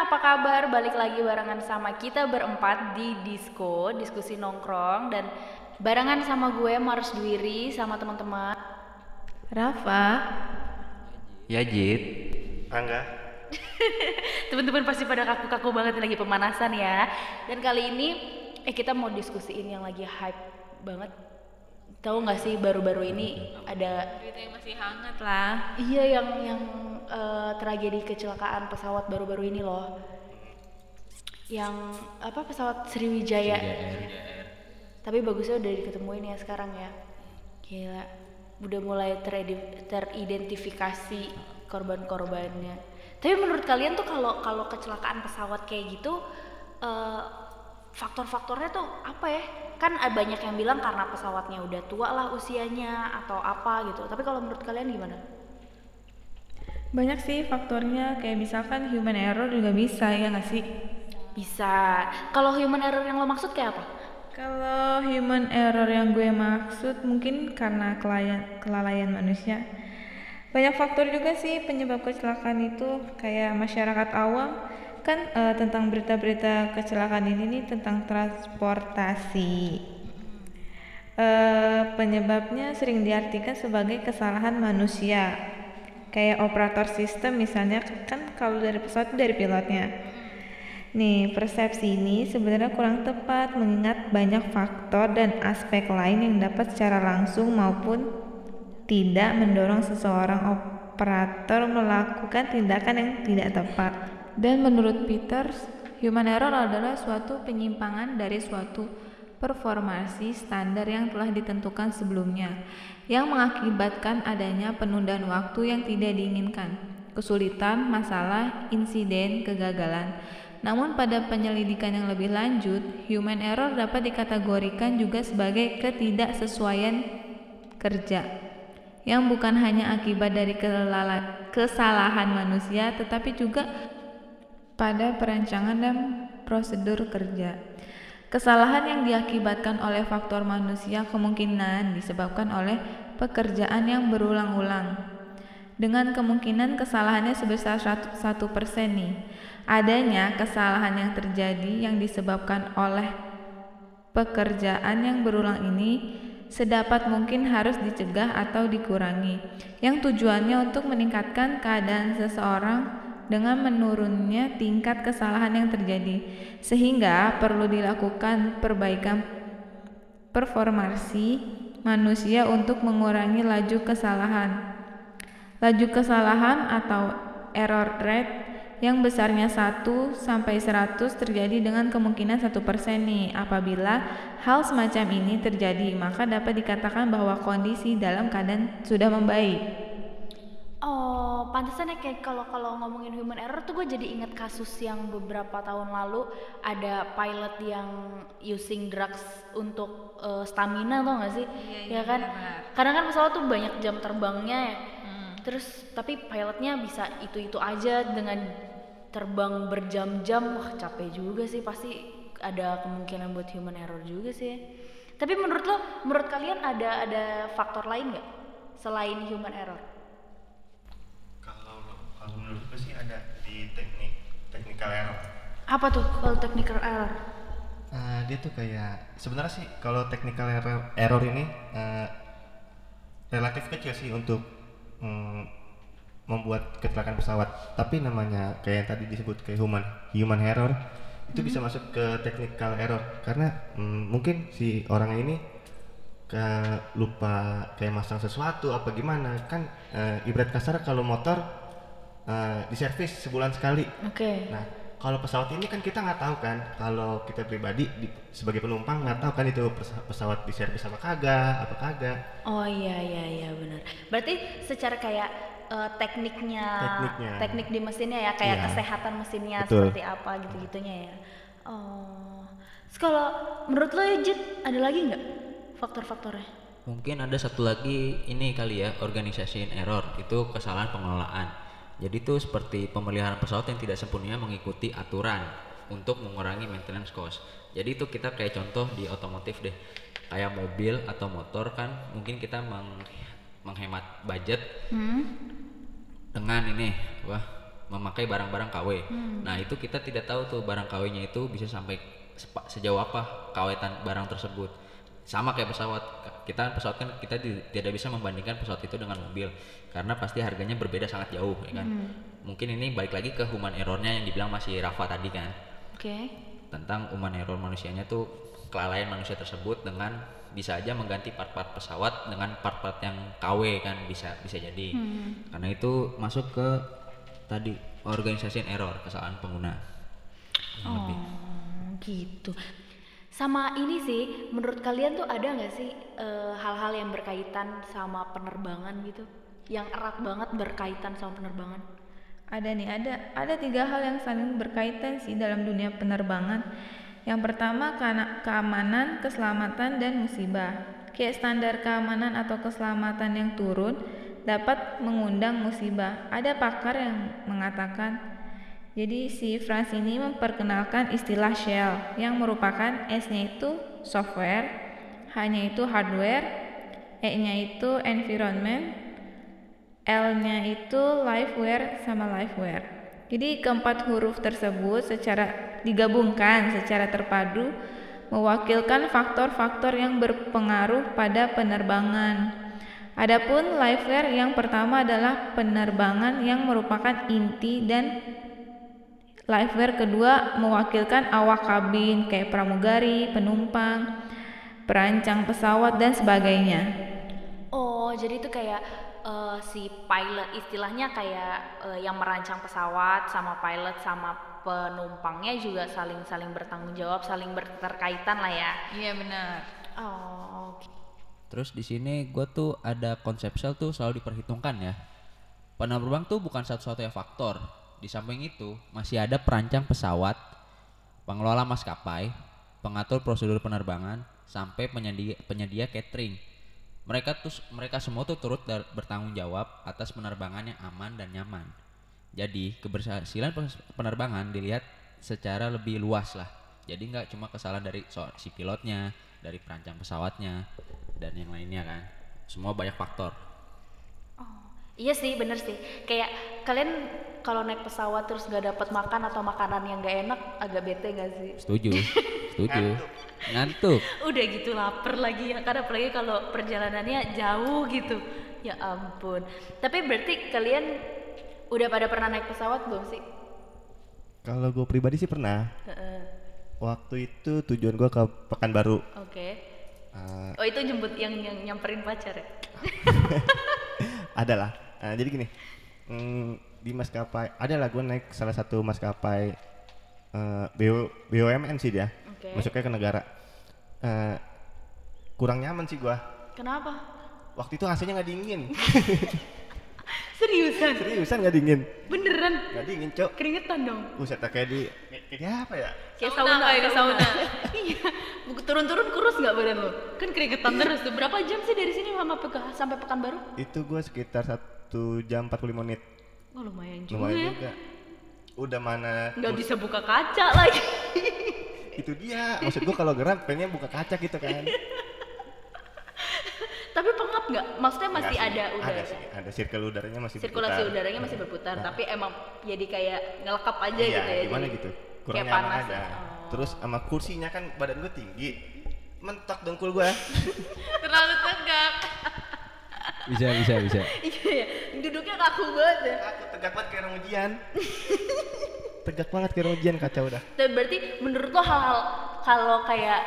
apa kabar? Balik lagi barengan sama kita berempat di Disco, diskusi nongkrong dan barengan sama gue Mars Dwiri sama teman-teman. Rafa, Ya Jit, Angga, Teman-teman pasti pada kaku-kaku banget lagi pemanasan ya. Dan kali ini eh kita mau diskusiin yang lagi hype banget. Tahu nggak sih baru-baru ini ada berita yang masih hangat lah. iya yang yang eh, tragedi kecelakaan pesawat baru-baru ini loh. Yang apa pesawat Sriwijaya. Tapi bagusnya udah diketemuin ya sekarang ya. Gila, udah mulai teridentifikasi korban-korbannya. Tapi menurut kalian tuh kalau kalau kecelakaan pesawat kayak gitu eh, faktor-faktornya tuh apa ya? Kan banyak yang bilang karena pesawatnya udah tua lah usianya atau apa gitu. Tapi kalau menurut kalian gimana? Banyak sih faktornya, kayak misalkan human error juga bisa ya nggak sih? Bisa. Kalau human error yang lo maksud kayak apa? Kalau human error yang gue maksud mungkin karena kelainan, kelalaian manusia. Banyak faktor juga sih penyebab kecelakaan itu kayak masyarakat awam kan eh, tentang berita-berita kecelakaan ini nih tentang transportasi. Eh, penyebabnya sering diartikan sebagai kesalahan manusia. Kayak operator sistem misalnya kan kalau dari pesawat dari pilotnya. Nih, persepsi ini sebenarnya kurang tepat mengingat banyak faktor dan aspek lain yang dapat secara langsung maupun tidak mendorong seseorang operator melakukan tindakan yang tidak tepat. Dan menurut Peters, human error adalah suatu penyimpangan dari suatu performasi standar yang telah ditentukan sebelumnya, yang mengakibatkan adanya penundaan waktu yang tidak diinginkan, kesulitan, masalah, insiden, kegagalan. Namun pada penyelidikan yang lebih lanjut, human error dapat dikategorikan juga sebagai ketidaksesuaian kerja yang bukan hanya akibat dari kesalahan manusia tetapi juga pada perancangan dan prosedur kerja. Kesalahan yang diakibatkan oleh faktor manusia kemungkinan disebabkan oleh pekerjaan yang berulang-ulang. Dengan kemungkinan kesalahannya sebesar 1% nih. Adanya kesalahan yang terjadi yang disebabkan oleh pekerjaan yang berulang ini sedapat mungkin harus dicegah atau dikurangi, yang tujuannya untuk meningkatkan keadaan seseorang dengan menurunnya tingkat kesalahan yang terjadi, sehingga perlu dilakukan perbaikan performasi manusia untuk mengurangi laju kesalahan. Laju kesalahan atau error rate yang besarnya 1 sampai 100 terjadi dengan kemungkinan 1% nih. Apabila hal semacam ini terjadi, maka dapat dikatakan bahwa kondisi dalam keadaan sudah membaik. Oh, pantesan ya kayak kalau kalau ngomongin human error tuh gue jadi inget kasus yang beberapa tahun lalu ada pilot yang using drugs untuk eh, stamina tau gak sih? ya kan? Karena kan pesawat tuh banyak jam terbangnya ya. Terus tapi pilotnya bisa itu-itu aja dengan terbang berjam-jam, wah capek juga sih pasti ada kemungkinan buat human error juga sih. Tapi menurut lo, menurut kalian ada ada faktor lain nggak selain human error? Kalau kalau menurut gue sih ada di teknik technical error. Apa tuh kalau technical error? Eh, dia tuh kayak sebenarnya sih kalau technical error, error ini eh, relatif kecil sih untuk mm, membuat kecelakaan pesawat. Tapi namanya kayak yang tadi disebut kayak human human error itu bisa masuk ke technical error karena mm, mungkin si orang ini ke lupa kayak masang sesuatu apa gimana kan eh, ibarat kasar kalau motor eh, diservis sebulan sekali Oke. Nah, kalau pesawat ini kan kita nggak tahu kan, kalau kita pribadi di- sebagai penumpang nggak tahu kan itu pes- pesawat diservis apa kagak, apa kagak. Oh iya iya iya benar. Berarti secara kayak eh, tekniknya, Tekniknya. teknik di mesinnya ya, kayak Iya. kesehatan mesinnya Betul. seperti apa gitu-gitunya ya. Oh. Kalau menurut lo ya Jit, ada lagi nggak faktor-faktornya? mungkin ada satu lagi ini kali ya organization error itu kesalahan pengelolaan. Jadi itu seperti pemeliharaan pesawat yang tidak sempurna mengikuti aturan untuk mengurangi maintenance cost. Jadi itu kita kayak contoh di otomotif deh. Kayak mobil atau motor kan mungkin kita meng- menghemat budget Hmm? dengan ini wah memakai barang-barang KW. Nah itu kita tidak tahu tuh barang KW-nya itu bisa sampai sejauh apa kawetan barang tersebut. Sama kayak pesawat, kita pesawat kan kita di- tidak bisa membandingkan pesawat itu dengan mobil karena pasti harganya berbeda sangat jauh ya kan. Mungkin ini balik lagi ke human errornya yang dibilang masih Rafa tadi kan Oke. tentang human error manusianya tuh kelalaian manusia tersebut dengan bisa aja mengganti part-part pesawat dengan part-part yang KW kan bisa bisa jadi karena itu masuk ke tadi organization error kesalahan pengguna lebih. Oh, gitu. Sama ini sih, menurut kalian tuh ada nggak sih eh, hal-hal yang berkaitan sama penerbangan gitu? Yang erat banget berkaitan sama penerbangan? Ada nih, ada ada tiga hal yang saling berkaitan sih dalam dunia penerbangan. Yang pertama karena keamanan, keselamatan dan musibah. Kayak standar keamanan atau keselamatan yang turun dapat mengundang musibah. Ada pakar yang mengatakan jadi si Franz ini memperkenalkan istilah shell yang merupakan S-nya itu software, H-nya itu hardware, E-nya itu environment, L-nya itu liveware sama liveware. Jadi keempat huruf tersebut secara digabungkan secara terpadu mewakilkan faktor-faktor yang berpengaruh pada penerbangan. Adapun liveware yang pertama adalah penerbangan yang merupakan inti dan liveware kedua mewakilkan awak kabin kayak pramugari, penumpang, perancang pesawat dan sebagainya. Oh, jadi itu kayak eh, si pilot istilahnya kayak eh, yang merancang pesawat sama pilot sama penumpangnya juga saling saling bertanggung jawab, saling berterkaitan lah ya. Iya benar. Oh, oke. Terus di sini gue tuh ada konsep sel tuh selalu diperhitungkan ya. Penerbang tuh bukan satu-satunya faktor. Di samping itu masih ada perancang pesawat, pengelola maskapai, pengatur prosedur penerbangan, sampai penyedia, penyedia catering. Mereka tuh mereka semua tuh turut bertanggung jawab atas penerbangan yang aman dan nyaman. Jadi keberhasilan penerbangan dilihat secara lebih luas lah. Jadi nggak cuma kesalahan dari si pilotnya, dari perancang pesawatnya, dan yang lainnya kan. Semua banyak faktor. Iya sih, bener sih. Kayak kalian kalau naik pesawat terus gak dapat makan atau makanan yang gak enak, agak bete gak sih? Setuju, setuju. Ngantuk. Udah gitu lapar lagi ya, karena apalagi kalau perjalanannya jauh gitu. Ya ampun. Tapi berarti kalian udah pada pernah naik pesawat belum sih? Kalau gue pribadi sih pernah. Heeh. Waktu itu tujuan gue ke Pekanbaru. Oke. Eh, Oh itu jemput yang yang nyamperin pacar ya? ada Eh, jadi gini, mm, di maskapai, ada lah gue naik salah satu maskapai eh, BO, BUMN sih dia, Oke. masuknya ke negara. Eh, kurang nyaman sih gua. Kenapa? Waktu itu AC-nya nggak dingin, Seriusan? seriusan nggak dingin, Beneran? nggak dingin cok. Keringetan dong? Buset kayak di, kayak di apa ya? Kayak Sauna, sauna, kayak di sauna. iya. Buku Turun-turun kurus nggak badan lo? Kan keringetan terus tuh. Berapa jam sih dari sini sama Peka- sampai Pekanbaru? Itu gue sekitar satu jam 45 menit, Oh lumayan juga lumayan ya. juga. Udah mana? Nggak bisa buka kaca lagi. Itu dia, maksud gue kalau gerak pengen buka kaca gitu kan. Tapi pengap nggak? Maksudnya masih sih, ada udara? Ada sih, ada circle udaranya masih Sirkulasi berputar. udaranya masih berputar, tapi emang jadi kayak ngelekap aja iya, gitu ya. gimana jadi gitu kurang kayak nyaman panas. aja Oh. terus sama kursinya kan badan gue tinggi mentok dengkul gue Terlalu tegak. Bisa, bisa, bisa. Iya, ya. duduknya kaku banget ya. aku tegak banget kayak orang ujian tegak banget kayak orang ujian kacau udah Tapi berarti menurut lo hal-hal kalau kayak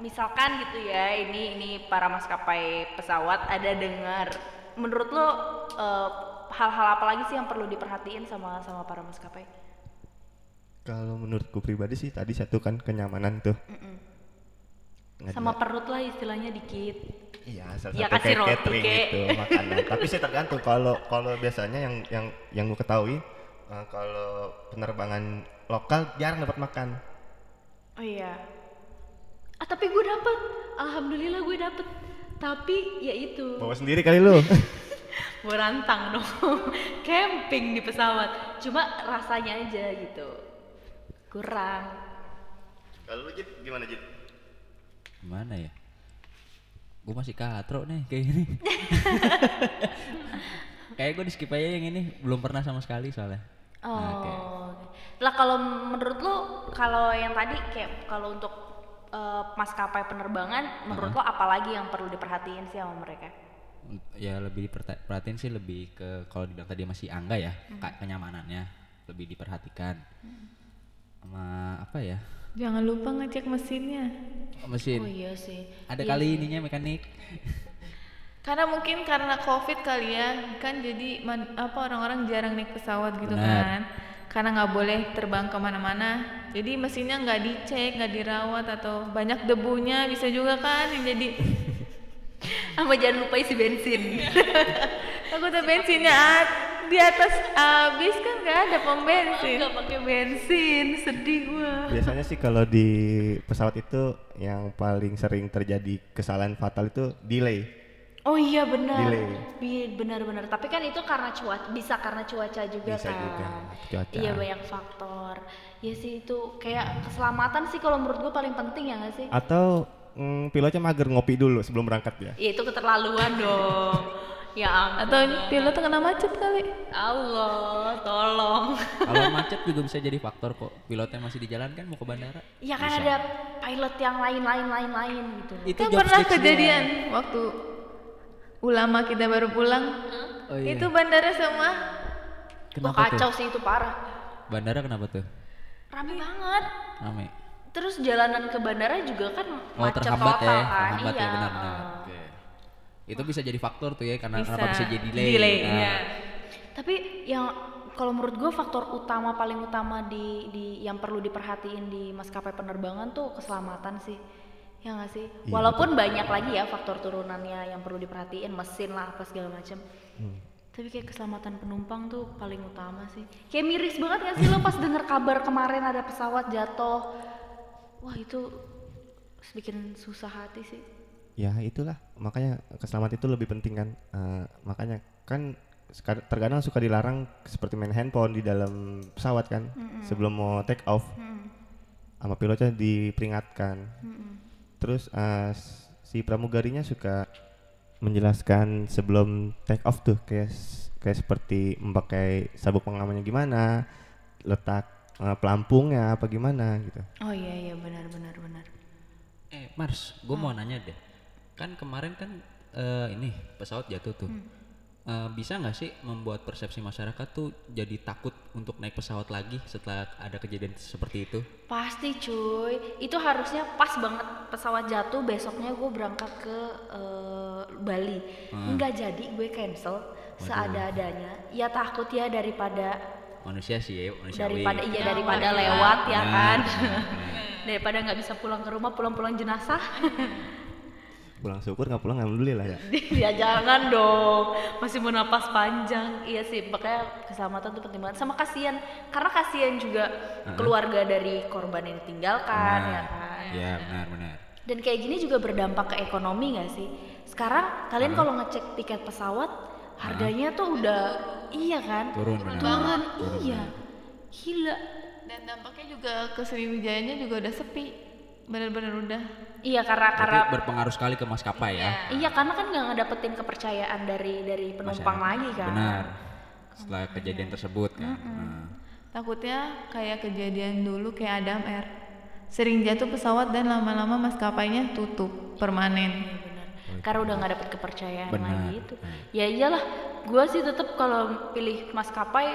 misalkan gitu ya ini ini para maskapai pesawat ada dengar menurut lo eh, hal-hal apa lagi sih yang perlu diperhatiin sama sama para maskapai? kalau menurutku pribadi sih tadi satu kan kenyamanan tuh Nggak Sama jelas. perut lah istilahnya dikit. iya salah Ya, kasih kayak roti, catering kek. gitu makanan tapi sih tergantung kalau kalau biasanya yang yang yang gue ketahui eh, kalau penerbangan lokal jarang dapat makan Oh iya. Ah tapi gue dapet, alhamdulillah gue dapet. Tapi ya itu, bawa sendiri kali lu gue rantang dong, camping di pesawat. Cuma rasanya aja gitu, kurang. kalau lu gimana Jit? Gimana ya? Gue masih katro nih kayak gini. kayak gue di skip aja yang ini belum pernah sama sekali soalnya. Oh. Oke. oke. Lah kalau menurut lu kalau yang tadi kayak kalau untuk eh, maskapai penerbangan menurut lo apalagi yang perlu diperhatiin sih sama mereka? ya lebih diperta- perhatiin sih lebih ke kalau dibilang tadi masih angga ya ka- kenyamanannya lebih diperhatikan sama apa ya Jangan lupa ngecek mesinnya. mesin Oh iya sih. ada kali ininya mekanik Karena mungkin karena covid kali ya, kan jadi man- apa orang-orang jarang naik pesawat gitu Benar. kan. Karena nggak boleh terbang ke mana-mana, jadi mesinnya nggak dicek, nggak dirawat atau banyak debunya bisa juga kan yang jadi Sama jangan lupa isi bensin. takutnya bensinnya di atas habis kan nggak ada pom bensin. Enggak pakai bensin, sedih gua. Biasanya sih kalau di pesawat itu yang paling sering terjadi kesalahan fatal itu delay. Oh iya benar. Delay. Iya benar-benar. Tapi kan itu karena cuaca, bisa karena cuaca juga Bisa kan. juga, cuaca. Iya banyak faktor. Ya sih itu kayak keselamatan sih kalau menurut gua paling penting ya nggak sih? Atau mm, pilotnya mager ngopi dulu sebelum berangkat ya. Ya itu keterlaluan dong. Ya ampun. Atau pilot kena macet kali. Allah, tolong. kalau macet juga bisa jadi faktor kok pilotnya masih di jalan kan mau ke bandara Ya kan Bisa. ada pilot yang lain-lain lain-lain gitu. itu Kan pernah kejadian waktu ulama kita baru pulang. oh, iya. Itu bandara semua Wah kenapa kacau tuh sih itu parah. bandara kenapa tuh Rame banget. rame Terus jalanan ke bandara juga kan oh macet terhambat total ya kan. terhambat iya. ya benar-benar. Itu bisa jadi faktor tuh ya karena bisa, kenapa bisa jadi delay, delay Nah, iya. Tapi yang kalau menurut gue faktor utama paling utama di di yang perlu diperhatiin di maskapai penerbangan tuh keselamatan sih. Ya nggak sih? Iya, Walaupun banyak lagi ya faktor turunannya yang perlu diperhatiin, mesin lah apa segala macam. Hmm. Tapi kayak keselamatan penumpang tuh paling utama sih. Kayak miris banget gak sih lo pas denger kabar kemarin ada pesawat jatuh. Wah itu bikin susah hati sih. Ya itulah makanya keselamatan itu lebih penting kan. Eh, makanya kan terkadang suka dilarang seperti main handphone di dalam pesawat kan sebelum mau take off sama pilotnya diperingatkan. Terus eh, s- si pramugarinya suka menjelaskan sebelum take off tuh kayak kayak seperti memakai sabuk pengamannya gimana, letak eh, pelampungnya apa gimana gitu. Oh iya iya benar benar benar. eh Mars gue mau nanya deh kan kemarin kan eh, ini pesawat jatuh tuh. Eh, bisa nggak sih membuat persepsi masyarakat tuh jadi takut untuk naik pesawat lagi setelah ada kejadian seperti itu? Pasti cuy, itu harusnya pas banget pesawat jatuh besoknya gue berangkat ke eh, Bali. Nggak jadi gue cancel seada-adanya. Ya takut ya daripada manusia sih ya manusia daripada iya daripada lewat ya Benar, kan. benar, daripada nggak bisa pulang ke rumah pulang-pulang jenazah. Pulang syukur nggak pulang alhamdulillah ya. ya jangan dong, masih mau napas panjang. Iya sih, makanya keselamatan tuh penting banget. Sama kasihan, karena kasihan juga keluarga dari korban yang ditinggalkan ya kan. ya benar benar Dan kayak gini juga berdampak ke ekonomi gak sih? Sekarang kalian kalau ngecek tiket pesawat harganya tuh udah iya kan? turun benar Turun, iya. Gila. Dan dampaknya juga ke Sriwijayanya juga udah sepi. Bener-bener udah. Iya karena karena Berarti berpengaruh sekali ke maskapai ya iya karena kan nggak ngedapetin kepercayaan dari dari penumpang Masyarakat. lagi kan. benar setelah kejadian tersebut kan Nah. Takutnya kayak kejadian dulu kayak Adam Air. Sering jatuh pesawat dan lama-lama maskapainya tutup permanen. Bener. Karena udah nggak dapet kepercayaan Benar. lagi itu. Ya iyalah, gue sih tetap kalau pilih maskapai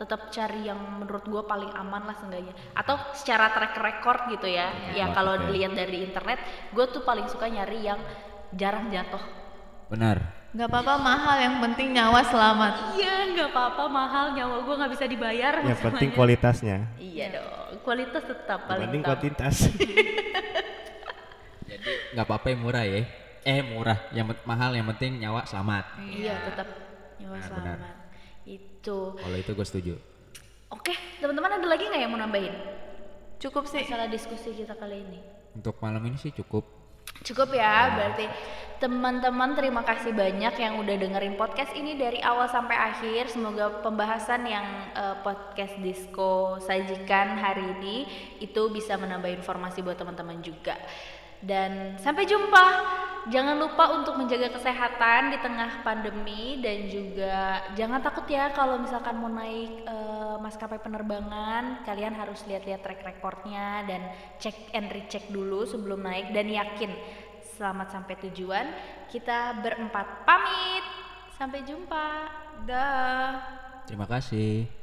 tetap cari yang menurut gue paling aman lah seenggaknya. Atau secara track record gitu ya. Ya kalau oke. dilihat dari internet, gue tuh paling suka nyari yang jarang jatuh. benar Gak apa-apa mahal, yang penting nyawa selamat. Iya, nggak apa-apa mahal nyawa gue nggak bisa dibayar. Yang penting kualitasnya. Iya dong, kualitas tetap paling utama. kuantitas. jadi nggak apa-apa yang murah ya eh murah yang mahal yang penting nyawa selamat Iya tetap nyawa Benar, benar. Itu. kalau itu gue setuju Oke, teman-teman ada lagi nggak yang mau nambahin? Cukup sih. Masalah diskusi kita kali ini. untuk malam ini sih cukup Cukup ya, berarti teman-teman terima kasih banyak yang udah dengerin podcast ini dari awal sampai akhir. Semoga pembahasan yang eh, podcast Disco sajikan hari ini itu bisa menambah informasi buat teman-teman juga. Dan sampai jumpa jangan lupa untuk menjaga kesehatan di tengah pandemi dan juga jangan takut ya kalau misalkan mau naik eh, maskapai penerbangan, kalian harus lihat-lihat track recordnya dan cek and recheck dulu sebelum naik dan yakin selamat sampai tujuan. Kita berempat pamit. Sampai jumpa. Dah. Terima kasih.